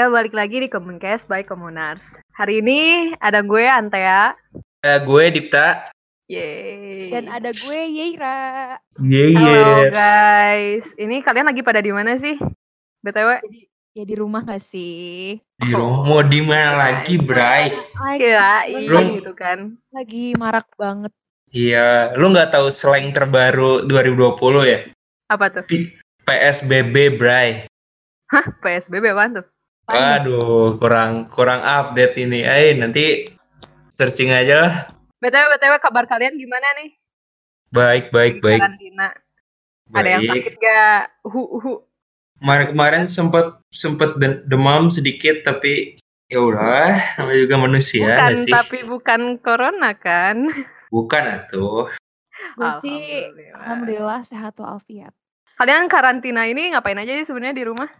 Ya, balik lagi di Komuncast by Komunars. Hari ini ada gue, Antea. Eh, gue Dipta. Yeay. Dan ada gue Yeira. Halo guys. Ini kalian lagi pada di mana sih? BTW. Ya di rumah gak sih? Di rumah mau di mana lagi, Bray? Kirain Belum. gitu kan. Lagi marak banget. Iya, lu nggak tahu slang terbaru 2020 ya? Apa tuh? P- PSBB, Bray. Hah? PSBB apaan tuh? Waduh, kurang kurang update ini. Eh, nanti searching aja lah. BTW, BTW kabar kalian gimana nih? Baik, baik, Di baik. Karantina. Ada yang Baik. sakit gak? Uhu, uhu. Kemarin-kemarin sempet sempet de- demam sedikit, tapi ya udah, namanya juga manusia bukan, sih. tapi bukan corona kan? Bukan atuh. Gue sih Alhamdulillah. alhamdulillah sehat walafiat. Kalian karantina ini ngapain aja sih sebenarnya di rumah?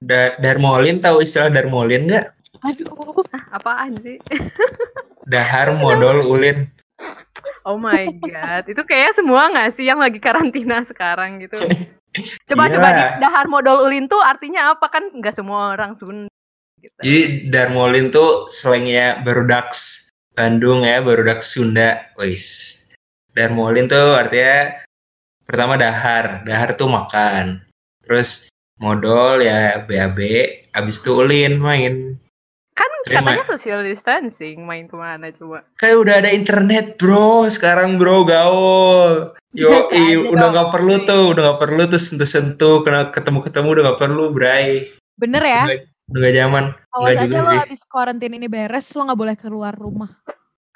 Da- Darmolin tahu istilah Darmolin nggak? Aduh. Ah, apaan sih? Dahar modal ulin. Oh my god, itu kayaknya semua nggak sih yang lagi karantina sekarang gitu? Coba Iya. coba di dahar modal ulin tuh artinya apa kan? Nggak semua orang Sunda. Gitu. Jadi Darmolin tuh slangnya Barudaks Bandung ya, Barudaks Sunda. Wis. Darmolin tuh artinya pertama dahar, dahar tuh makan. Terus modal ya BAB, abis itu ulin main. Kan Terima. katanya social distancing, main ke mana coba? Kayak udah ada internet bro, sekarang bro gaul. Yo, i, udah nggak perlu tuh, udah nggak perlu tuh sentuh-sentuh, kena ketemu-ketemu udah nggak perlu, Bray. Bener ya? Udah, udah nggak zaman. Awas Nggak aja lo sih. abis karantin ini beres, lo gak boleh keluar rumah.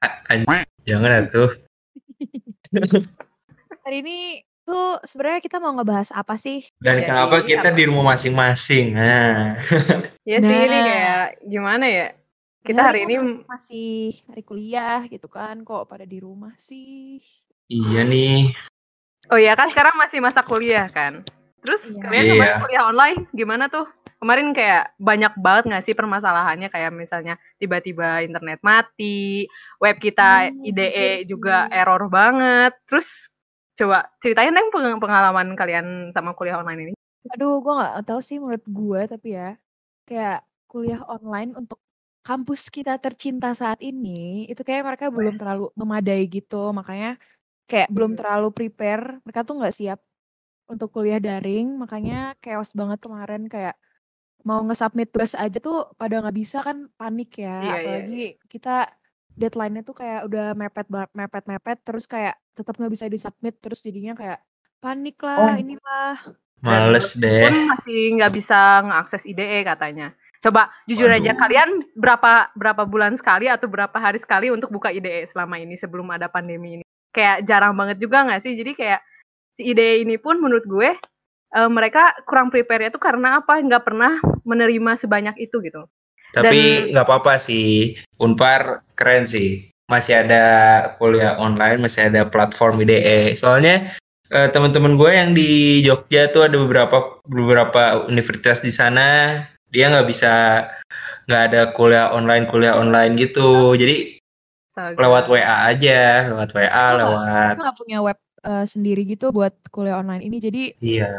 A- anj- Jangan atuh. Hari ini tuh sebenarnya kita mau ngebahas apa sih? Dan Jadi, kenapa kita apa? di rumah masing-masing? Nah, Ya sih ini Nah. kayak gimana ya? Kita Ya, hari ini kan masih hari kuliah gitu kan, kok pada di rumah sih? iya nih. Oh iya kan sekarang masih masa kuliah kan. Terus Iya. kalian Iya. kemarin kuliah online gimana tuh? Kemarin kayak banyak banget nggak sih permasalahannya kayak misalnya tiba-tiba internet mati, web kita Hmm, IDE sih. juga error banget. Terus coba ceritain deh peng- pengalaman kalian sama kuliah online ini. Aduh, gue nggak tahu sih menurut gue tapi ya kayak kuliah online untuk kampus kita tercinta saat ini itu kayak mereka belum Wes. terlalu memadai gitu makanya kayak belum Hmm. terlalu prepare mereka tuh nggak siap untuk kuliah daring makanya chaos banget kemarin kayak mau nge-submit tugas aja tuh pada nggak bisa kan panik ya Iya, iya, apalagi kita deadline-nya tuh kayak udah mepet mepet mepet terus kayak tetap nggak bisa disubmit terus jadinya kayak panik lah Oh. inilah Males Dan deh. pun masih nggak bisa mengakses IDE katanya. Coba jujur aja Waduh. kalian berapa berapa bulan sekali atau berapa hari sekali untuk buka IDE selama ini sebelum ada pandemi ini? Kayak jarang banget juga nggak sih? Jadi kayak si IDE ini pun menurut gue eh, mereka kurang prepare itu karena apa? Nggak pernah menerima sebanyak itu gitu. Tapi nggak apa-apa sih. Unpar keren sih. Masih ada kuliah online, masih ada platform IDE. Soalnya eh, teman-teman gue yang di Jogja tuh ada beberapa beberapa universitas di sana. Dia nggak bisa nggak ada kuliah online kuliah online gitu. Jadi Astaga. lewat WA aja, lewat WA, lewat nggak punya web eh, sendiri gitu buat kuliah online ini jadi iya.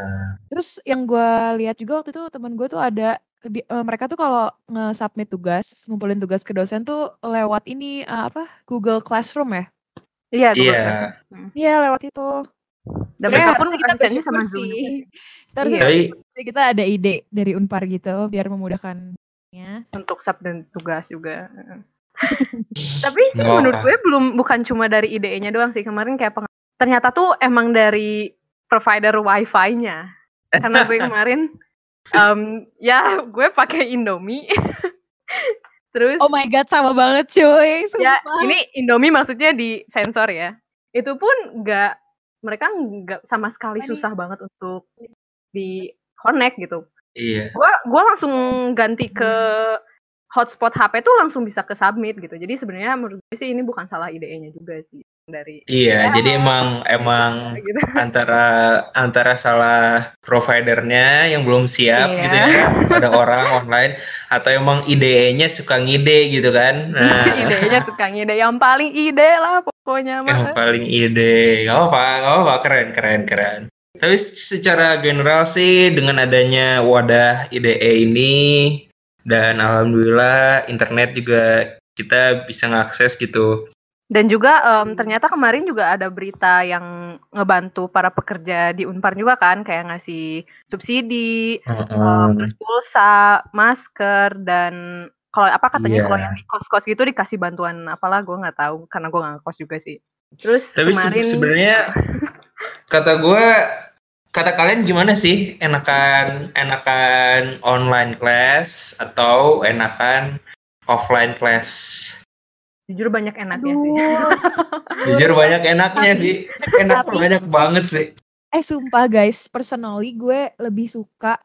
terus yang gue lihat juga waktu itu teman gue tuh ada di- eh, mereka tuh kalau nge-submit tugas ngumpulin tugas ke dosen tuh lewat ini eh, apa Google Classroom ya Iya, Google Iya. Classroom. iya lewat itu Dan Sebenarnya mereka pun harusnya kita asistennya sama bersyukur Zoom sih. sih. kita harusnya Iya. Tapi bersyukur sih, kita ada ide dari Unpar gitu biar memudahkan ya untuk sub dan tugas juga. Tapi sih Nggak menurut apa. gue belum bukan cuma dari IDE-nya doang sih kemarin kayak peng- ternyata tuh emang dari provider wifi-nya. Karena gue kemarin em, ya gue pakai Indomie. Terus oh my god sama banget cuy ya sumpah. ini Indomie maksudnya di sensor ya. Itu pun nggak mereka nggak sama sekali susah banget untuk di connect gitu. iya. gua gua langsung ganti ke hotspot HP tuh langsung bisa ke submit gitu. Jadi sebenarnya menurut gue sih ini bukan salah IDE-nya juga sih dari Iya, Ya. jadi emang emang gitu. antara antara salah providernya yang belum siap Iya. gitu ya pada orang online atau emang IDE-nya suka ngide gitu kan. Nah, IDE-nya tukang ide yang paling ide lah pokoknya yang mah. paling ide. Gak apa-apa, gak apa-apa, keren keren keren. Tapi secara general sih dengan adanya wadah IDE ini dan alhamdulillah internet juga kita bisa ngakses gitu. Dan juga em, ternyata kemarin juga ada berita yang ngebantu para pekerja di Unpar juga kan, kayak ngasih subsidi, em, terus pulsa, masker, dan kalau apa katanya Iya. kalau yang di kos-kos gitu dikasih bantuan apalah gue nggak tahu karena gue nggak kos juga sih. Terus Tapi kemarin sebenarnya kata gue kata kalian gimana sih enakan enakan online class atau enakan offline class? Jujur banyak enaknya sih. Aduh. Jujur banyak enaknya Tapi- sih. Enak tapi- banyak banget sih. Eh sumpah guys, personally gue lebih suka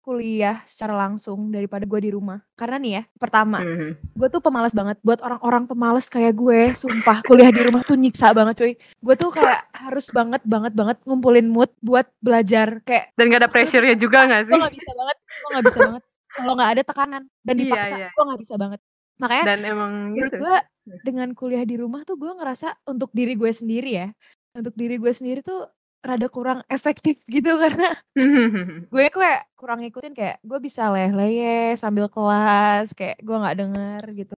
kuliah secara langsung daripada gue di rumah. Karena nih ya, pertama, Mhm. gue tuh pemalas banget. Buat orang-orang pemalas kayak gue, sumpah kuliah di rumah tuh nyiksa banget cuy. Gue tuh kayak harus banget banget banget ngumpulin mood buat belajar. Kayak Dan gak ada pressure-nya juga gak sih? gue nggak bisa banget, gue nggak bisa banget. Kalau nggak ada tekanan dan Iya, dipaksa, iya. gue nggak bisa banget. Makanya Dan emang menurut gitu. gue dengan kuliah di rumah tuh gue ngerasa untuk diri gue sendiri ya, untuk diri gue sendiri tuh rada kurang efektif gitu karena gue kayak kurang ngikutin kayak gue bisa leh-leh sambil kelas kayak gue nggak denger gitu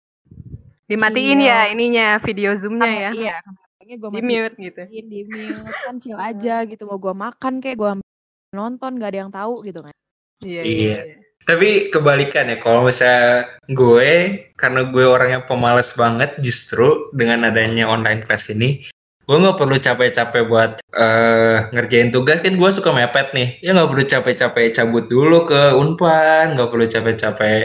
Dimatiin Chill. ya ininya video zoomnya ya. iya kameranya gue Di mute gitu. di mute kan chill aja gitu mau gue makan kayak gue nonton gak ada yang tahu gitu kan Iya, Iya. iya. iya. Tapi kebalikan ya, kalau misalnya gue, karena gue orangnya pemalas banget, justru dengan adanya online class ini, gue nggak perlu capek-capek buat eh, ngerjain tugas, kan gue suka mepet nih. Ya nggak perlu capek-capek cabut dulu ke Unpan, nggak perlu capek-capek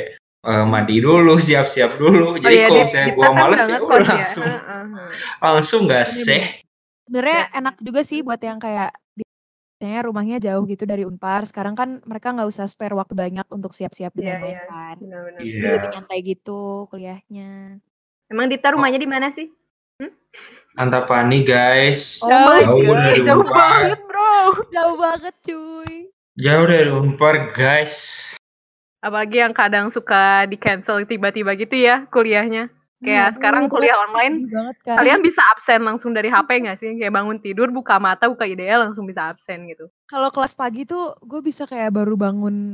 eh, mandi dulu, siap-siap dulu. Oh Jadi iya, kalau misalnya gue males ya udah ya. langsung, Heeh, heeh. langsung nggak sih? sebenarnya Dan- enak juga sih buat yang kayak di- biasanya rumahnya jauh gitu dari Unpar sekarang kan mereka nggak usah spare waktu banyak untuk siap-siap Iya, dengan iya. kan Benar-benar. Iya. Jadi lebih nyantai gitu kuliahnya Emang Dita rumahnya di mana sih? Antapani guys, Oh Jauh God. dari jauh Unpar. banget bro. jauh banget cuy jauh dari Unpar guys. Apalagi yang kadang suka di cancel tiba-tiba gitu ya kuliahnya. Kayak Aduh, sekarang kan kuliah online, sedih banget kan kalian bisa absen langsung dari HP nggak sih? Kayak bangun tidur, buka mata, buka IDE langsung bisa absen gitu. kalau kelas pagi tuh gue bisa kayak baru bangun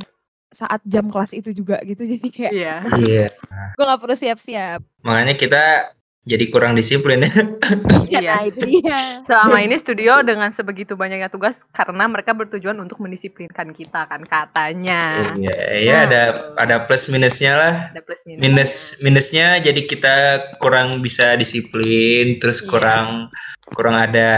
saat jam kelas itu juga gitu jadi kayak Iya. Iya. gue nggak perlu siap-siap Makanya kita jadi kurang disiplin ya. Iya. nah itu dia Selama ini studio dengan sebegitu banyaknya tugas karena mereka bertujuan untuk mendisiplinkan kita kan katanya. Iya, ya ada ada plus minusnya lah. Ada plus minus. Minus minusnya jadi kita kurang bisa disiplin, terus Iya. kurang kurang ada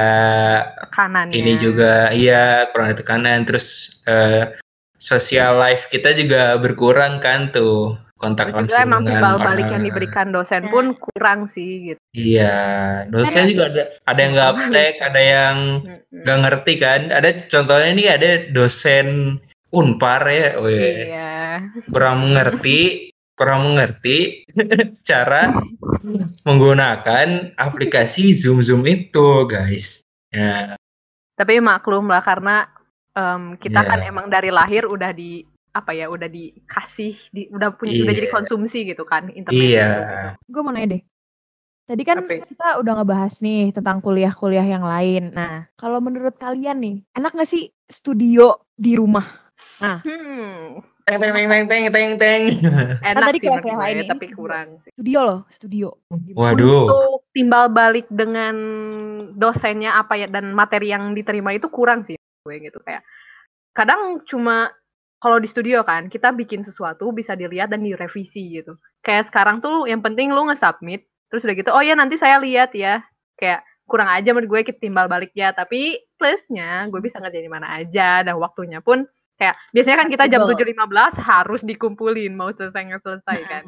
kanannya. ini juga, iya kurang ada tekanan, terus eh, social life kita juga berkurang kan tuh kontak juga langsung emang dengan timbal balik yang diberikan dosen pun kurang sih gitu. Iya, dosen juga ada ada yang nggak uptake, ada yang nggak ngerti kan. Ada contohnya nih ada dosen Unpar ya, weh. Iya. kurang mengerti kurang mengerti cara menggunakan aplikasi Zoom Zoom itu guys ya Tapi maklum lah karena em, kita Iya. kan emang dari lahir udah di apa ya udah dikasih di, udah punya udah Iya. jadi konsumsi gitu kan internet iya gitu. gue mau nanya deh tadi kan Apa ya? kita udah ngebahas nih tentang kuliah-kuliah yang lain nah kalau menurut kalian nih enak gak sih studio di rumah Hmm. teng teng teng teng teng teng teng Enak tadi sih kayak gue, lain nih, tapi kurang sih. studio loh studio waduh Untuk timbal balik dengan dosennya apa ya dan materi yang diterima itu kurang sih gue gitu kayak. Kadang cuma kalau di studio kan kita bikin sesuatu bisa dilihat dan direvisi gitu. Kayak sekarang tuh yang penting lu nge-submit terus udah gitu oh ya nanti saya lihat ya. Kayak kurang aja menurut gue timbal balik ya tapi plusnya gue bisa ngerjain di mana aja dan waktunya pun kayak biasanya kan kita jam Fleksibel. 7.15 harus dikumpulin mau selesai nggak selesai kan.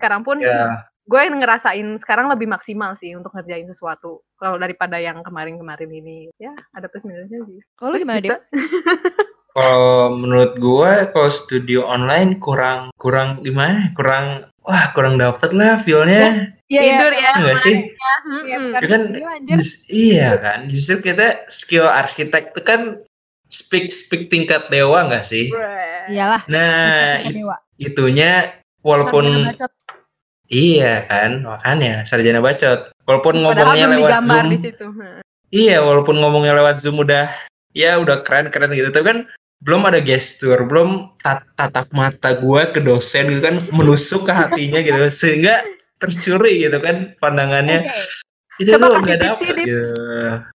Sekarang pun ya. gue ngerasain sekarang lebih maksimal sih untuk ngerjain sesuatu kalau daripada yang kemarin-kemarin ini. Ya ada plus minusnya sih. Kalau gimana deh kita- kalau menurut gua kalau studio online kurang kurang gimana? Kurang wah kurang dapet lah feelnya. Tidur ya Enggak sih? Iya, Mm-mm. bukan Itu kan iya kan? Justru kita skill arsitek itu kan speak speak tingkat dewa nggak sih? Iyalah nah it- dewa. itunya walaupun iya kan? Makanya sarjana bacot. Walaupun padahal ngomongnya lewat zoom. di situ iya walaupun ngomongnya lewat zoom udah ya udah keren-keren gitu. Tapi kan belum ada gestur, belum tat- tatap mata gue ke dosen gitu kan menusuk ke hatinya gitu sehingga tercuri gitu kan pandangannya. Oke. Itu Coba tuh kasih nggak tips sih, gitu.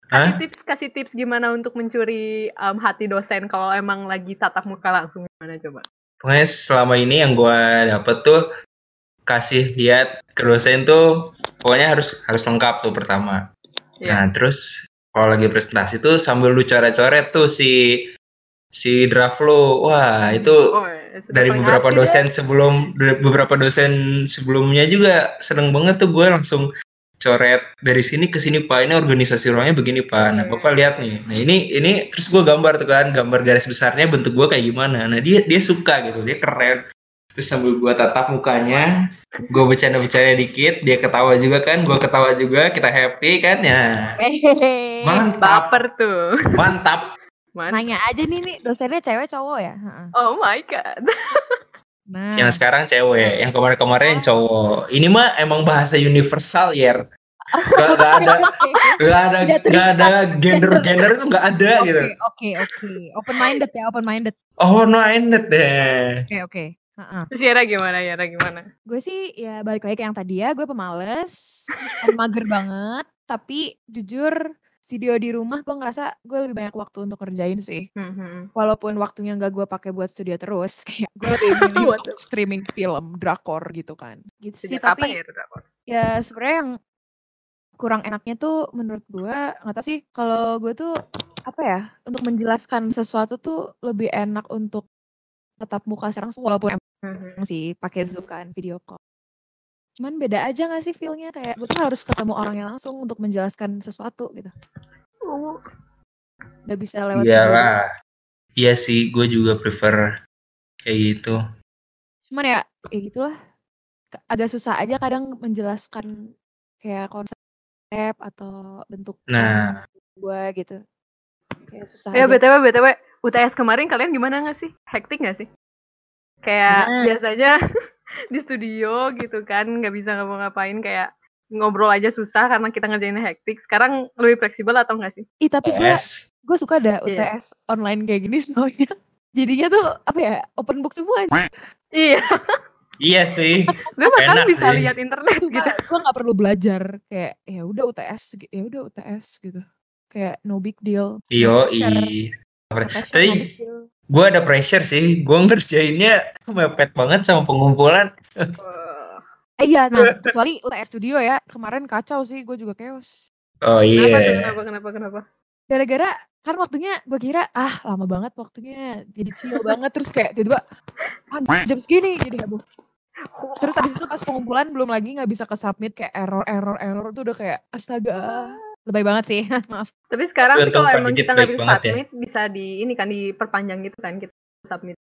Kasih Hah? tips, kasih tips gimana untuk mencuri um, hati dosen kalau emang lagi tatap muka langsung gimana coba? Pokoknya selama ini yang gue dapet tuh kasih lihat ke dosen tuh pokoknya harus harus lengkap tuh pertama. Iya. Nah terus kalau lagi presentasi tuh sambil lu coret-coret tuh si si draft lu, wah itu Oh, ya, sudah dari beberapa deh. dosen sebelum dari beberapa dosen sebelumnya juga seneng banget tuh gue langsung coret dari sini ke sini pak ini organisasi ruangnya begini pak. Nah Oke. bapak lihat nih. Nah ini ini terus gue gambar tuh kan gambar garis besarnya bentuk gue kayak gimana. Nah dia dia suka gitu dia keren. Terus sambil gue tatap mukanya gue bercanda-bercanda dikit dia ketawa juga kan gue ketawa juga kita happy kan ya. Mantap. Baper tuh. mantap Mana? Nanya aja nih nih dosennya cewek cowok ya? Heeh. Oh my god. Nah, yang sekarang cewek yang kemarin-kemarin cowok ini mah emang bahasa universal ya gak, gak ada gak ada gak ada gender gender itu gak ada Oke, gitu oke, oke. Open minded ya, open minded. oh no ended deh Oke, oke. Heeh. Terus Yara gimana? Yara gimana? Gue sih ya balik lagi ke yang tadi ya, gue pemales, dan mager banget. Tapi jujur video di rumah gue ngerasa gue lebih banyak waktu untuk kerjain sih. Hmm, hmm. Walaupun waktunya nggak gue pakai buat studio terus, kayak gue lebih milih untuk streaming film, drakor gitu kan. Gitu sih, tapi ya itu drakor? ya sebenarnya yang kurang enaknya tuh menurut gue nggak tau sih kalau gue tuh apa ya untuk menjelaskan sesuatu tuh lebih enak untuk tetap muka secara langsung walaupun emang sih pakai zoom kan video call cuman beda aja gak sih feelnya kayak gue tuh harus ketemu orangnya langsung untuk menjelaskan sesuatu gitu Oh, nggak bisa lewat iyalah iya sih gue juga prefer kayak gitu cuman ya ya gitulah agak susah aja kadang menjelaskan kayak konsep atau bentuk Nah. gue gitu kayak susah Ya btw btw UTS kemarin kalian gimana nggak sih? Hektik nggak sih? Kayak Gimana? biasanya di studio gitu kan nggak bisa ngapa-ngapain kayak ngobrol aja susah karena kita ngerjainnya hektik. Sekarang lebih fleksibel atau enggak sih? Ih tapi gue gue suka dah Iya. UTS online kayak gini soalnya jadinya tuh apa ya open book semua Iya, iya sih gue bahkan bisa sih. lihat internet gitu. gue nggak perlu belajar kayak ya udah UTS ya udah UTS gitu kayak no big deal iyo Pressure. i Pressure, Gue ada pressure sih gue ngerjainnya mepet banget sama pengumpulan. Eh, iya nah kecuali UTS studio ya kemarin kacau sih gue juga chaos oh Kenapa tuh? iya Kenapa? Kenapa? Kenapa? gara-gara kan waktunya gue kira ah lama banget waktunya jadi chill banget terus kayak tiba-tiba ah, jam segini jadi heboh terus habis itu pas pengumpulan belum lagi nggak bisa ke submit kayak error error error tuh udah kayak astaga lebay banget sih maaf Tapi sekarang sih kalau emang kita nggak bisa ya. submit, bisa di ini kan diperpanjang gitu kan kita submit.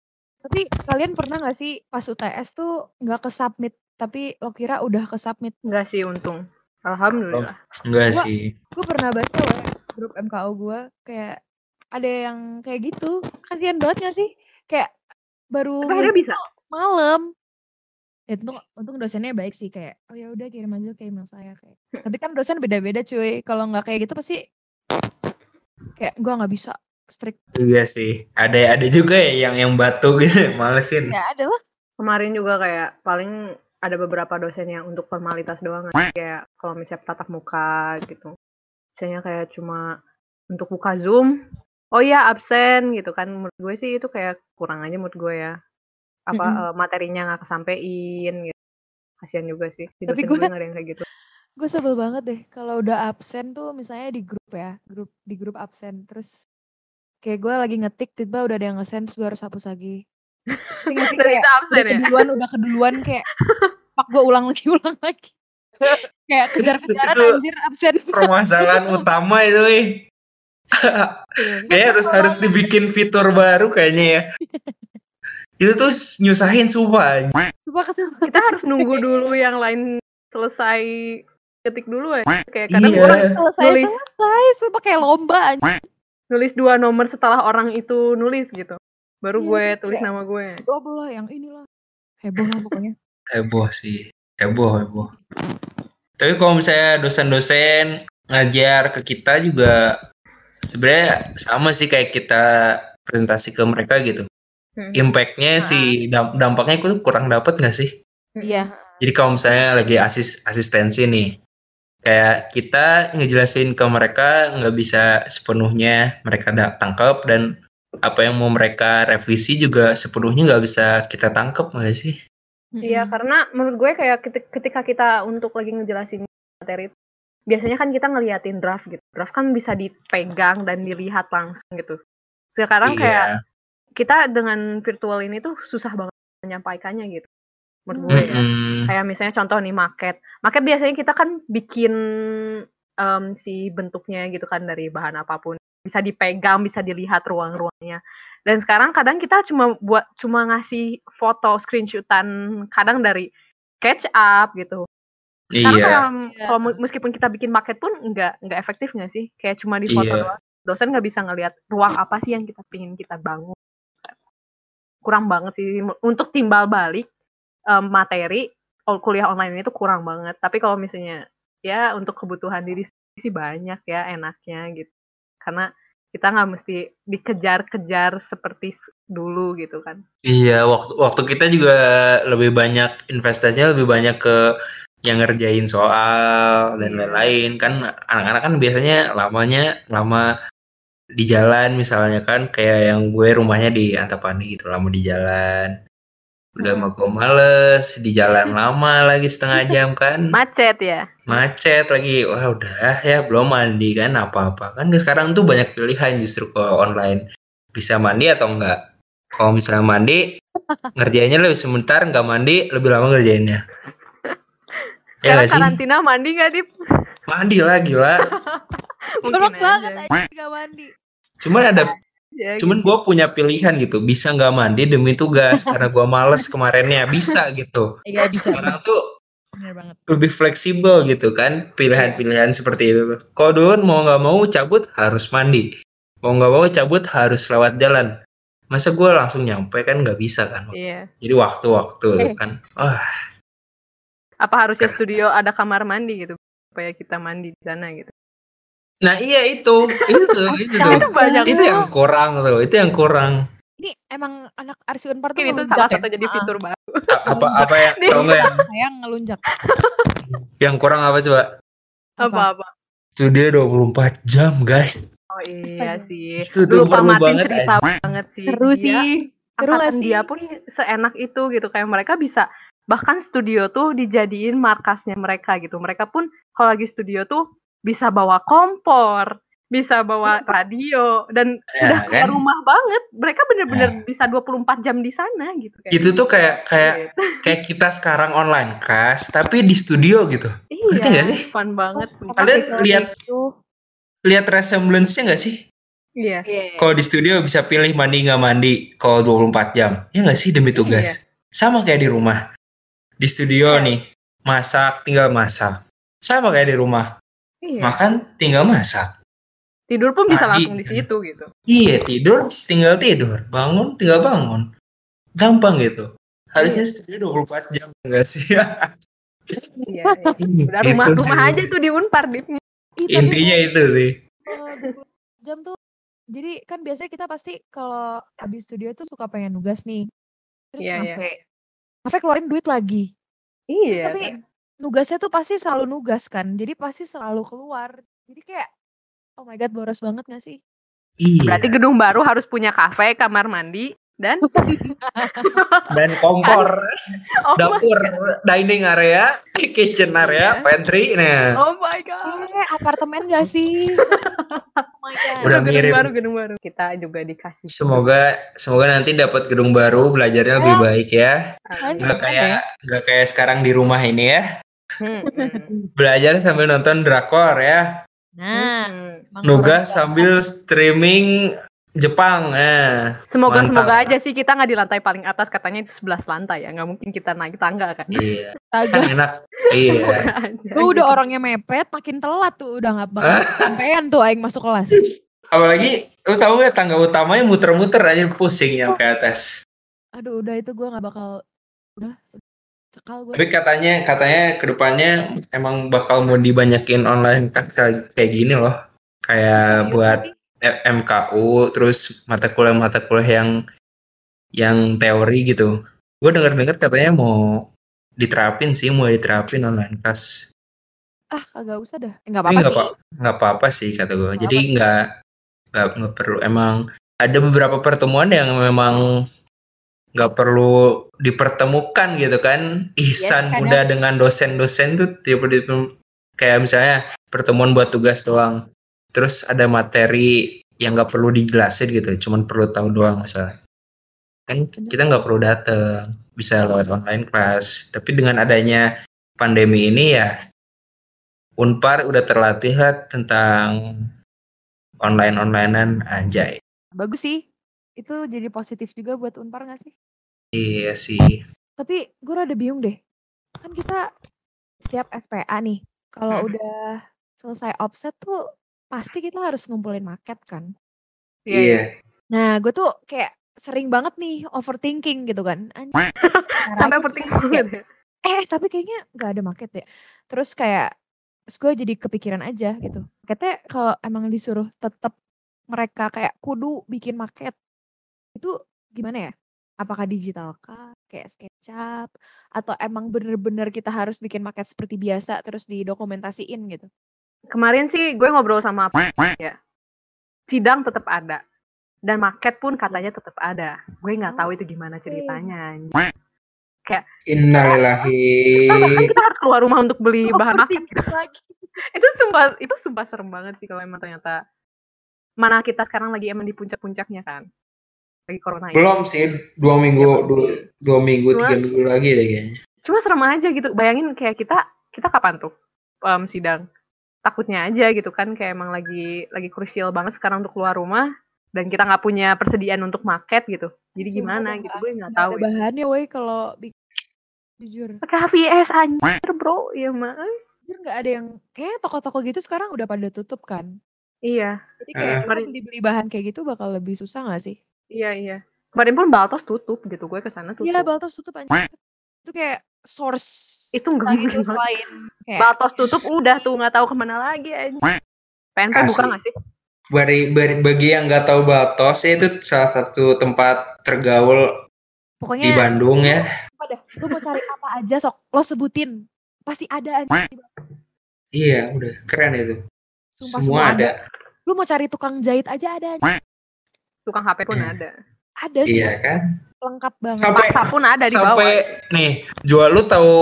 tapi kalian pernah nggak sih pas UTS tuh nggak ke submit tapi lo kira udah ke submit Enggak sih untung. Alhamdulillah. enggak Gua- sih gue pernah baca loh grup MKO gue kayak ada yang kayak gitu kasihan banget gak sih kayak baru akhirnya bisa. malam ya untung untung dosennya baik sih kayak oh ya udah kirim aja ke email saya kayak. Tapi kan dosen beda-beda cuy. Kalau nggak kayak gitu pasti kayak gue nggak bisa strict. Iya sih. Ada ada juga ya yang yang batu gitu malesin. Ya ada lah. Kemarin juga kayak paling ada beberapa dosen yang untuk formalitas doang kan. kayak kalau misalnya tatap muka gitu. Misalnya kayak cuma untuk buka Zoom, oh iya absen gitu kan. Menurut gue sih itu kayak kurang aja menurut gue ya. Apa Mm-mm. eh, materinya nggak kesampein gitu. Kasihan juga sih. Si Tapi gue- yang kayak gitu. gue sebel banget deh kalau udah absen tuh misalnya di grup ya grup di grup absen terus kayak gue lagi ngetik tiba udah ada yang ngesend terus gue harus hapus lagi Ngerti nggak sih? Kayak absen udah ya. keduluan udah keduluan kayak pak gue ulang lagi ulang lagi kayak kejar-kejaran anjir absen permasalahan utama itu eh. Kayaknya harus harus dibikin fitur baru kayaknya ya. Itu tuh nyusahin sumpah. Sumpah kesel Kita harus nunggu dulu yang lain selesai ketik dulu ya. Kayak kadang Iya. orang selesai Nulis. selesai sumpah kayak lomba anjir nulis dua nomor setelah orang itu nulis gitu. Baru Iya, gue tulis kayak- nama gue. lah yang inilah heboh lah pokoknya Heboh sih. Heboh, heboh. Tapi kalau misalnya dosen-dosen ngajar ke kita juga sebenarnya sama sih kayak kita presentasi ke mereka gitu. Hmm. Impactnya sih damp- dampaknya itu kurang dapat nggak sih? Iya. Jadi kalau misalnya lagi asis asistensi nih, kayak kita ngejelasin ke mereka nggak bisa sepenuhnya mereka tangkap dan apa yang mau mereka revisi juga sepenuhnya nggak bisa kita tangkap nggak sih? Iya, Mm-mm. karena menurut gue kayak keti- ketika kita untuk lagi ngejelasin materi itu, biasanya kan kita ngeliatin draft gitu. Draft kan bisa dipegang dan dilihat langsung gitu. Sekarang kayak Iya. Kita dengan virtual ini tuh susah banget menyampaikannya gitu. Menurut gue ya. Mm-mm. Kayak misalnya contoh nih market. Market biasanya kita kan bikin em, si bentuknya gitu kan dari bahan apa pun. Bisa dipegang, bisa dilihat ruang-ruangnya. Dan sekarang kadang kita cuma buat cuma ngasih foto screenshotan kadang dari catch up gitu. Sekarang Iya. kayak Iya. kalau meskipun kita bikin market pun nggak nggak efektif nggak sih? Kayak cuma di foto Iya. doang. Dosen nggak bisa ngelihat ruang apa sih yang kita pingin kita bangun. Kurang banget sih untuk timbal balik em, materi kuliah online itu kurang banget. Tapi kalau misalnya ya untuk kebutuhan diri sih banyak ya enaknya gitu. Karena kita nggak mesti dikejar-kejar seperti dulu gitu kan. Iya, waktu waktu kita juga lebih banyak investasinya lebih banyak ke yang ngerjain soal dan Iya. lain-lain kan anak-anak kan biasanya lamanya lama di jalan misalnya kan kayak yang gue rumahnya di Antapani gitu lama di jalan. Udah Hmm. mau gue males di jalan lama lagi setengah jam kan. Macet ya. macet lagi wah udah ya belum mandi kan apa-apa. Kan sekarang tuh banyak pilihan justru kalau online. Bisa mandi atau enggak? Kalau misalnya mandi ngerjainnya lebih sebentar nggak mandi lebih lama ngerjainnya. Ya Sekarang sih? karantina mandi nggak Dip? mandi lah gila Jorok banget aja. gak mandi. cuman ada Ya, cuman gue punya pilihan gitu bisa nggak mandi demi tugas karena gue males kemarinnya bisa gitu Iya bisa. sekarang tuh Bener banget. lebih fleksibel gitu kan pilihan-pilihan seperti itu dulu mau nggak mau cabut harus mandi mau nggak mau cabut harus lewat jalan masa gue langsung nyampe kan nggak bisa kan Iya. jadi waktu-waktu Eh. kan ah Apa harusnya studio ada kamar mandi gitu supaya kita mandi di sana gitu. Nah iya itu itu tuh itu tuh Itu banyak itu yang kurang tuh itu yang kurang Ini emang anak Arsi Unpar tuh Mungkin itu salah ya? satu jadi Ah, fitur baru. Apa apa yang Nih. tau nggak yang, Sayang ngelunjak. yang kurang apa coba Apa-apa. studio 24 jam guys Oh iya sih. Itu Dulu Pak Martin banget, cerita banget sih. Seru Dia- sih. Seru angkatan dia pun seenak itu gitu kayak mereka bisa bahkan studio tuh dijadiin markasnya mereka gitu mereka pun kalau lagi studio tuh bisa bawa kompor bisa bawa radio dan Ya, udah keluar kan? rumah banget mereka bener-bener bisa 24 jam di sana gitu kayak itu tuh kayak kayak gitu. kayak kita sekarang online class tapi di studio gitu ngerti iya nggak sih? fun banget sumpah. Kalian lihat- Itu, lihat resemblance-nya nggak sih iya iya. kalau di studio bisa pilih mandi nggak mandi kalau 24 jam ya nggak sih demi tugas Iya. sama kayak di rumah di studio Iya. nih masak tinggal masak sama kayak di rumah iya makan tinggal masak tidur pun bisa Mandi. langsung di situ gitu iya tidur tinggal tidur bangun tinggal bangun gampang gitu harusnya Iya. studio 24 jam enggak sih iya, iya. udah rumah Itu rumah sih. aja tuh di Unpar Dip. Ih, tapi intinya itu sih kalau 20 jam tuh jadi kan biasanya kita pasti kalau habis studio tuh suka pengen nugas nih terus Iya, iya. ngafe ngafe keluarin duit lagi Terus iya tapi nugasnya tuh pasti selalu nugas kan jadi pasti selalu keluar jadi kayak oh my god boros banget gak sih iya Berarti gedung baru harus punya kafe, kamar mandi, dan dan kompor oh, dapur dining area kitchen area Iya. pantry nah oh my god. eh apartemen gak sih oh my god Udah gedung mirip. baru, gedung baru. Kita juga dikasih. semoga semoga nanti dapat gedung baru belajarnya lebih Ya. baik ya Amin. nggak kayak nggak kayak sekarang di rumah ini ya Hmm, belajar sambil nonton drakor ya. Nah nugas sambil streaming Jepang eh Semoga Mantap. semoga aja sih kita nggak di lantai paling atas katanya itu 11 lantai ya. Nggak mungkin kita naik tangga kan. iya. Astaga kan enak. Iya. Gue udah gitu. orangnya mepet makin telat tuh udah gak bakal sampean tuh aing masuk kelas. Apalagi lu tahu ya tangga utamanya muter-muter aja pusing yang ke atas. Aduh udah itu gue gak bakal udah cekal gue tapi katanya katanya ke depannya emang bakal mau dibanyakin online kan kayak gini loh. Kayak buat eh, MKU terus mata kuliah mata kuliah yang yang teori gitu. Gue dengar dengar katanya mau diterapin sih mau diterapin online class. Ah kagak usah dah. Eh, nggak Tapi apa-apa sih. apa nggak apa-apa sih kata gue jadi apa-apa sih. nggak nggak nggak perlu. Emang ada beberapa pertemuan yang memang nggak perlu dipertemukan gitu kan. Ihsan kadang- udah dengan dosen-dosen tuh tiba-tiba kayak misalnya pertemuan buat tugas doang. Terus ada materi yang nggak perlu dijelasin gitu cuman perlu tahu doang misalnya. Kan kita nggak perlu datang bisa lewat online class. Tapi dengan adanya pandemi ini ya Unpar udah terlatih lah tentang online onlinean anjay. Bagus sih itu jadi positif juga buat unpar nggak sih? Iya sih. Tapi gue rada bingung deh. Kan kita setiap SPA nih kalau Hmm. udah selesai offset tuh pasti kita harus ngumpulin market kan? Iya, iya. nah gue tuh kayak sering banget nih overthinking gitu kan. Sampai gimana ya? eh tapi kayaknya nggak ada market ya terus kayak terus gue jadi kepikiran aja gitu. Katanya kalau emang disuruh tetap mereka kayak kudu bikin market itu gimana ya apakah digital kah kayak SketchUp atau emang bener-bener kita harus bikin market seperti biasa terus didokumentasiin gitu Kemarin sih gue ngobrol sama apa ya. Sidang tetap ada. Dan market pun katanya tetap ada. Gue nggak tahu itu gimana ceritanya. innalillahi Kan bahkan kita harus keluar rumah untuk beli bahan market. Overthinking lagi Itu sumpah itu sumpah serem banget sih kalau emang ternyata mana kita sekarang lagi emang di puncak-puncaknya kan. Lagi corona ini. belum sih dua minggu dua, dua minggu tiga minggu lagi deh kayaknya Cuma serem aja gitu. Bayangin kayak kita kita kapan tuh em, sidang? Takutnya aja gitu kan kayak emang lagi lagi krusial banget sekarang untuk keluar rumah dan kita nggak punya persediaan untuk market gitu. Jadi Sumpah gimana gitu gue nggak tahu. ada bahannya woi kalau jujur Pakai HVS anjir bro, ya mah. jujur nggak ada yang kayak toko-toko gitu sekarang udah pada tutup kan Iya, jadi kayak Eh. kita beli-beli bahan kayak gitu bakal lebih susah nggak sih iya iya. Kemarin pun Baltos tutup gitu, gue ke sana tutup. Iya, Baltos tutup aja. Itu kayak source Itu kita nggak gitu selain kayak Baltos tutup udah tuh nggak tahu ke mana lagi anjir. PNP buka Asli. nggak sih? bagi, bagi, bagi yang nggak tahu Batos itu salah satu tempat tergaul di pokoknya Bandung ya apa dah, lu mau cari apa aja sok lo sebutin pasti ada aja. iya udah keren itu Sumpah semua ada Lu mau cari tukang jahit aja ada aja. Tukang HP pun Iya. ada. Ada iya semua kan lengkap banget. Sampai- Paksa pun ada di bawah. sampai nih jual lu tahu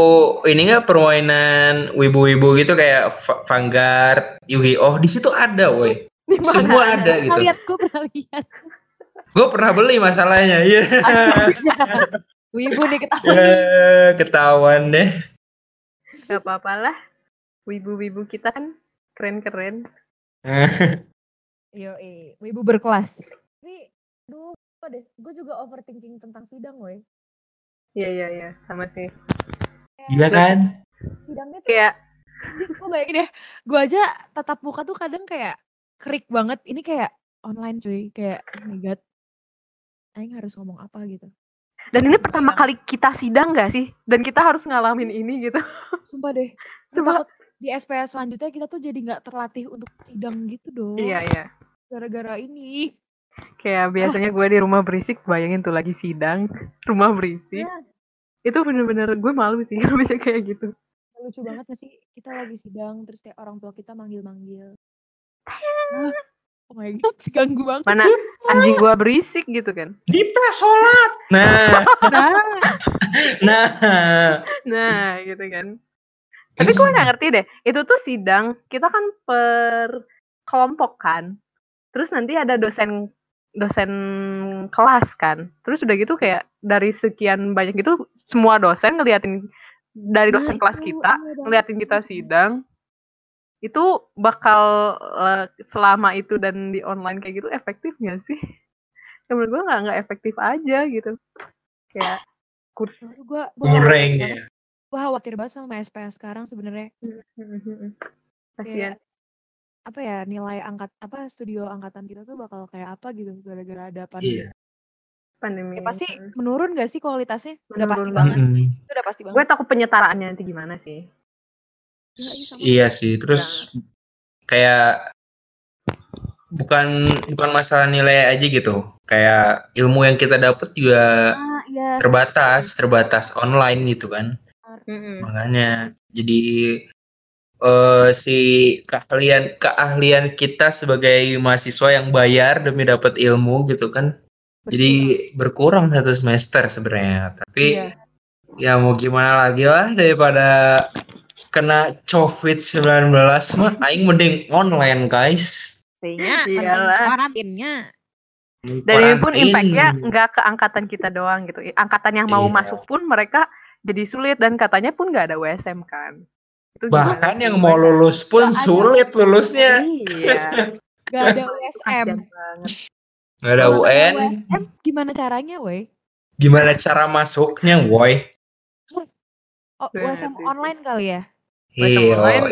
ini nggak permainan wibu-wibu gitu kayak Va- Vanguard, Yu-Gi-Oh di situ ada woi semua ada Pernah gitu lihat gue pernah lihat. gue pernah beli masalahnya iya Wibu nih ketahuan nih. Eh, ketahuan deh Gak apa-apa lah. Wibu-wibu kita kan keren-keren. Yo, wibu berkelas. Aduh, apa deh. Gue juga overthinking tentang sidang, woi. Iya iya iya, sama sih. gila kan Sidangnya tuh Kayak gue bayangin ya, gue aja tatap muka tuh kadang kayak krik banget. Ini kayak online cuy, kayak oh my god. Aing harus ngomong apa gitu. dan ini pertama kali kita sidang gak sih? Dan kita harus ngalamin ini gitu. Sumpah deh. Sumpah. takut di SPS selanjutnya kita tuh jadi nggak terlatih untuk sidang gitu dong. Iya iya. Gara-gara ini. Kayak biasanya gue di rumah berisik, bayangin tuh lagi sidang, rumah berisik. Ya. Itu bener-bener gue malu sih kalau bisa kayak gitu. Lucu banget gak sih? Kita lagi sidang, terus kayak orang tua kita manggil-manggil. Ah, oh my god, ganggu banget. Mana anjing gue berisik gitu kan. Dita sholat nah Nah, nah nah gitu kan. Tapi gue nggak ngerti deh, itu tuh sidang, kita kan per kelompok kan. Terus nanti ada dosen dosen kelas kan. Terus udah gitu kayak dari sekian banyak itu semua dosen ngeliatin dari Nah, dosen kelas itu, kita, iya ngeliatin kita sidang. Itu bakal eh, selama itu dan di online kayak gitu efektif nggak sih? Ya menurut gue nggak nggak efektif aja gitu. Kayak kursi. Gue goreng ya Gue khawatir banget sama SPS sekarang sebenarnya. Kasian. Apa ya nilai angkat apa studio angkatan kita tuh bakal kayak apa gitu gara-gara ada pandemi. iya pandemi. Ya, pasti menurun gak sih kualitasnya? Udah pasti Menurun banget. Mm-mm. Itu udah pasti Gue banget. takut penyetaraannya nanti gimana sih? Iya, iya, iya sih terus kayak bukan bukan masalah nilai aja gitu. Kayak ilmu yang kita dapat juga Ah, iya. terbatas, terbatas online gitu kan. Mm-mm. Makanya jadi eh si keahlian keahlian kita sebagai mahasiswa yang bayar demi dapat ilmu gitu kan. Jadi berkurang satu semester sebenarnya. Tapi Iya. ya mau gimana lagi lah daripada kena COVID-19 mah aing mending online guys. Iyalah. karantinnya. Dan ini pun impactnya nggak ke angkatan kita doang gitu. Angkatan yang mau Iya. masuk pun mereka jadi sulit dan katanya pun nggak ada WSM kan. Itu bahkan yang mau lulus pun Nggak ada. sulit lulusnya. Iya. Gak ada USM. Nggak ada Kalau nggak UN. USM gimana caranya, woi? Gimana cara masuknya, woi? Oh, USM online kali ya? Iya. online.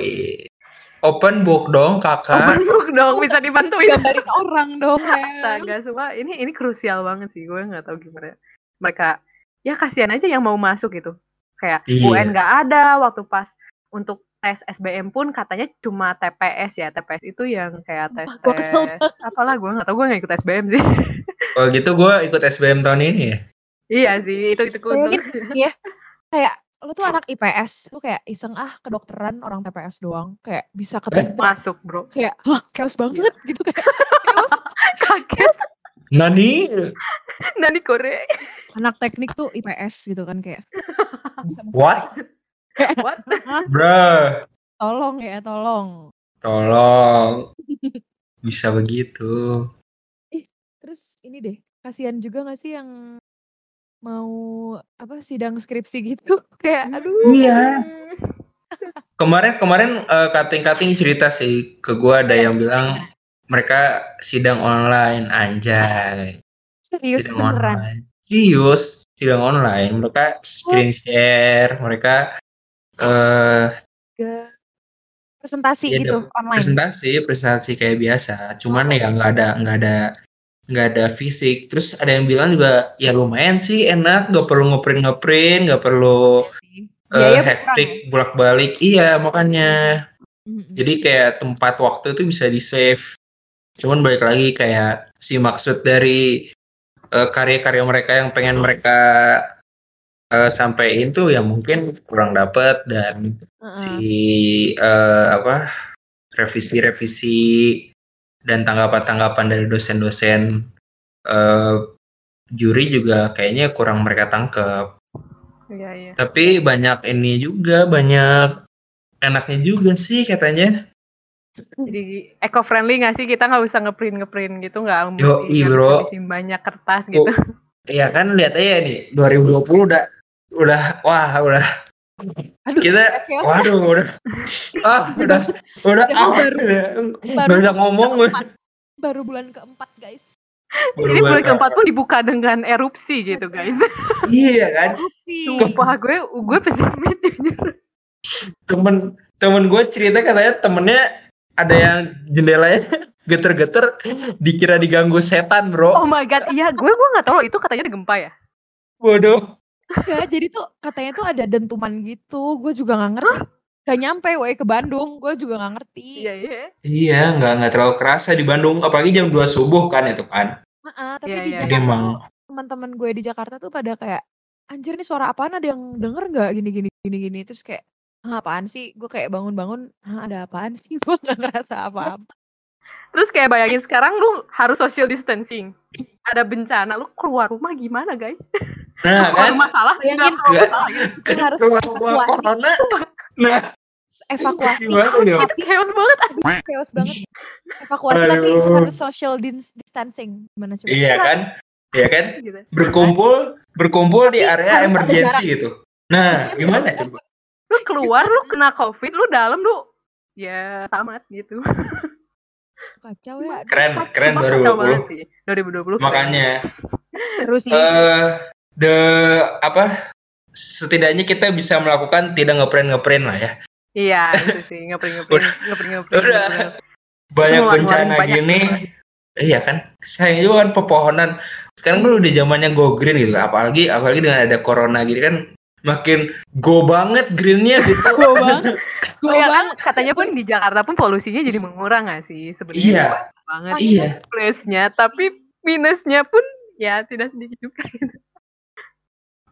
Open book dong, kakak. Open book dong bisa dibantuin. Gambarin orang dong. Astaga, semua ini ini krusial banget sih. Gue nggak tahu gimana. Mereka ya kasihan aja yang mau masuk gitu. Kayak Iya. UN nggak ada waktu pas untuk tes SBM pun katanya cuma TPS ya. TPS itu yang kayak tes tes apalah gue nggak tahu gue nggak ikut SBM sih. Kalau gitu gue ikut SBM tahun ini ya. iya sih itu itu untung. ya, kayak lo tuh anak IPS, lu kayak iseng ah kedokteran orang TPS doang, kayak bisa ketemu masuk bro. kayak hah chaos banget gitu kayak chaos. Kaget Nani? nani Korea. anak teknik tuh IPS gitu kan kayak bisa masuk. What? What? Bruh. tolong ya tolong Tolong. Bisa begitu. terus ini deh kasihan juga gak sih yang mau apa sidang skripsi gitu kayak aduh Iya. Kemarin kemarin eh, kating-kating cerita sih ke gue ada yang bilang mereka sidang online anjay. serius sidang beneran online. Serius, sidang online. Mereka screen share, mereka eh Ga- presentasi Iya, gitu online presentasi, presentasi kayak biasa. Cuman ya nggak ada nggak ada nggak ada fisik. Terus ada yang bilang juga ya lumayan sih enak, nggak perlu ngeprint ngeprint, nggak perlu eh, Biaya berkurang hektik ya? bolak balik. Iya makanya. Mm-mm. Jadi kayak tempat waktu itu bisa di save. Cuman balik lagi kayak si maksud dari eh, karya-karya mereka yang pengen mereka eh, sampaikan tuh ya mungkin kurang dapet dan Heeh. si eh, apa revisi-revisi dan tanggapan-tanggapan dari dosen-dosen eh, juri juga kayaknya kurang mereka tangkep. Iya iya. Tapi banyak ini juga banyak enaknya juga sih katanya. Jadi eco friendly nggak sih kita nggak usah ngeprint ngeprint gitu nggak mesti ngabisin banyak kertas gitu. Iya kan lihat aja nih 2020 udah udah wah udah Aduh, kita chaos. waduh udah ah udah udah ah, baru- udah baru udah ngomong bulan keempat. baru bulan keempat guys Baru Ini bulan keempat pun dibuka dengan erupsi gitu guys. iya kan Sumpah gue gue pesimis jujur. temen temen gue cerita katanya temennya ada yang jendelanya geter-geter dikira diganggu setan bro. Oh my god, iya gue gue nggak tahu loh, itu katanya ada gempa ya. bodoh Enggak, jadi tuh katanya tuh ada dentuman gitu gue juga nggak ngerti. Gak nyampe woi ke Bandung gue juga nggak ngerti. Iya iya. iya nggak nggak terlalu kerasa di Bandung apalagi jam 2 subuh kan itu kan. Heeh, tapi Iya, di iya. jadi Jakarta emang tuh teman-teman gue di Jakarta tuh pada kayak anjir nih suara apaan? Ada yang denger nggak? Gini gini gini gini. Terus kayak "Hah, apaan sih? Gue kayak bangun-bangun "Hah, ada apaan sih? Gue nggak ngerasa apa-apa Terus kayak bayangin sekarang lu harus social distancing. Ada bencana, lu keluar rumah gimana guys? nah Keluar kan rumah salah, Bayangin. nggak keluar Nggak. salah gitu. Harus Keluar evakuasi corona. nah evakuasi gimana Itu chaos banget. chaos banget evakuasi tapi Aduh. harus social dis- distancing gimana coba iya kan iya kan Gitu. berkumpul berkumpul di Tapi area emergency gitu nah gimana coba Lu keluar, lu kena covid, lu dalam lu ya tamat gitu. kacau ya keren keren baru kacau 20 banget sih. 2020. keren. makanya terus sih eh the apa setidaknya kita bisa melakukan tidak ngeprint ngeprint lah ya Iya, itu sih ngeprint ngeprint ngeprint ngeprint. Udah. banyak bencana banyak gini iya kan sayang juga kan pepohonan sekarang kan udah zamannya go green gitu apalagi apalagi dengan ada corona gini kan makin go banget greennya gitu. Go banget. Go Oh, ya kan banget. katanya pun di Jakarta pun polusinya jadi mengurang nggak sih sebenarnya Iya. banget Iya. plusnya tapi minusnya pun ya tidak sedikit juga gitu.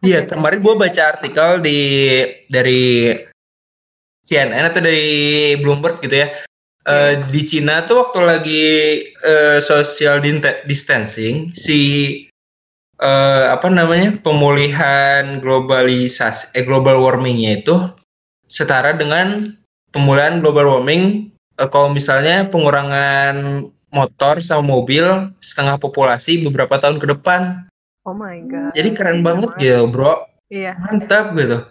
Iya, kemarin gue baca artikel di dari CNN atau dari Bloomberg gitu ya. Eh, di Cina tuh waktu lagi eh, social distancing, si eh, apa namanya pemulihan globalisasi, eh, global warmingnya itu setara dengan pemulihan global warming eh, kalau misalnya pengurangan motor sama mobil setengah populasi beberapa tahun ke depan. Oh my god. Jadi keren banget gitu, bro. Iya. Mantap gitu.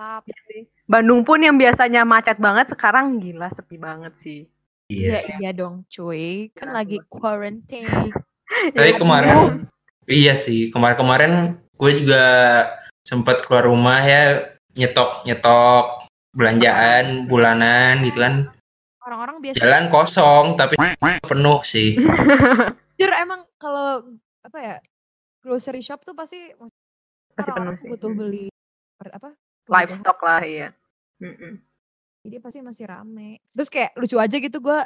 Iya sih. Bandung pun yang biasanya macet banget sekarang gila sepi banget sih. Iya iya dong cuy. Kan Kenapa? lagi quarantine. Tapi Ya, kemarin, iya sih, kemarin-kemarin gue juga sempat keluar rumah ya, nyetok-nyetok belanjaan bulanan gitu kan. Orang-orang biasa Jalan kosong, tapi penuh sih. jujur emang kalau apa ya grocery shop tuh pasti Pasti penuh sih. butuh beli apa Livestock lah iya. Mm-mm. jadi pasti masih rame terus kayak lucu aja gitu gue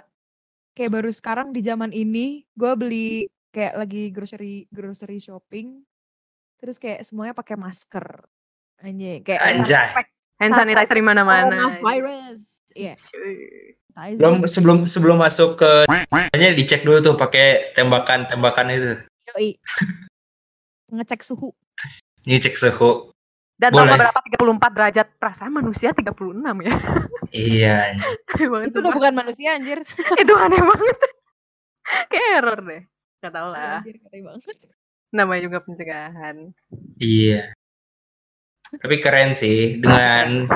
kayak baru sekarang di zaman ini gue beli kayak lagi grocery grocery shopping terus kayak semuanya pakai masker anjay kayak Anjay. pack Hand sanitizer di mana-mana. virus iya sanitizer. Belum sebelum sebelum masuk ke hanya dicek dulu tuh pakai tembakan-tembakan itu. Yoi. ngecek suhu Ini cek suhu. Dan Boleh. tambah berapa 34 derajat perasaan manusia 36 ya. Iya. Itu udah bukan manusia anjir itu aneh banget. Kayak error deh. Gak tau lah. anjir banget Namanya juga pencegahan. Iya. Tapi keren sih dengan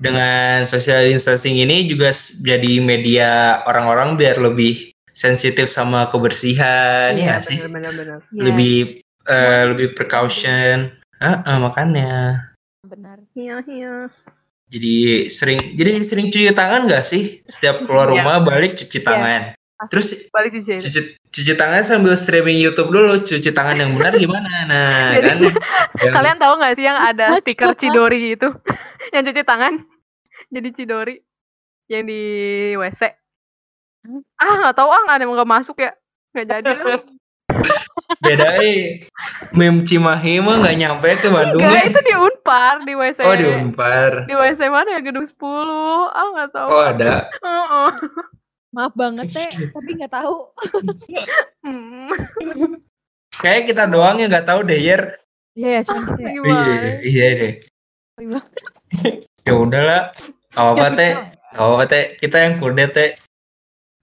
dengan social distancing ini juga jadi media orang-orang biar lebih sensitif sama kebersihan ya sih. bener bener bener. Iya, Lebih eh, lebih precaution. Ah, ah, makanya. benar Iya iya. Jadi sering jadi sering cuci tangan nggak sih? Setiap keluar Iya. rumah balik cuci tangan. Pasti. Terus Balik cuci. cuci cuci tangan sambil streaming YouTube dulu. Cuci tangan yang benar gimana? Nah, Jadi, kan. Yang- Kalian tahu nggak sih yang ada stiker Cidori itu? yang cuci tangan jadi Cidori yang di WC. Ah nggak tahu ah nggak yang nggak masuk ya nggak jadi. beda eh. Meme Cimahi mah nggak nyampe tuh Bandung. Enggak eh. itu di Unpar di WC. Oh di Unpar. Di WC mana ya gedung 10 Ah nggak tahu. Oh ada. Heeh. Maaf banget teh tapi nggak tahu Hmm. Kayak kita doang yang nggak tahu deh Yer. Iya ya cuman kita ya. Iya, iya deh. Ya udahlah. Gak apa teh. Gak apa teh. Kita yang kudet teh.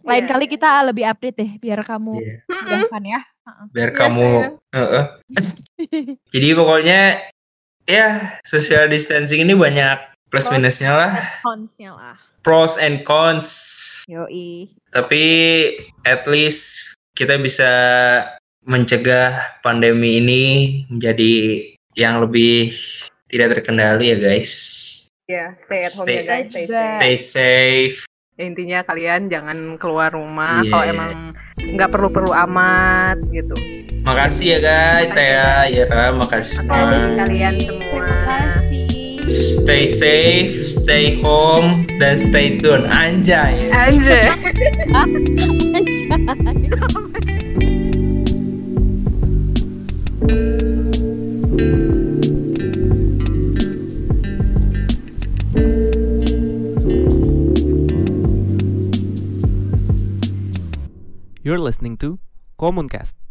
Lain Iya. kali kita lebih update deh biar kamu Iya. Mudahkan ya. Biar Iya, kamu. Heeh. Jadi pokoknya ya social distancing ini banyak plus minusnya lah. Cons-nya lah. Pros and cons. Yoi. Tapi at least kita bisa mencegah pandemi ini menjadi yang lebih tidak terkendali ya guys. Iya, stay at home Stay- ya guys, stay safe. Stay safe. Intinya kalian jangan keluar rumah Iya. kalau emang nggak perlu-perlu amat gitu. Makasih ya guys, Tea, Ira, makasih Makasih kalian semua. Terima kasih. Stay safe, stay home, dan stay tune. Anjay. Anjay. Anjay. You're listening to Commoncast.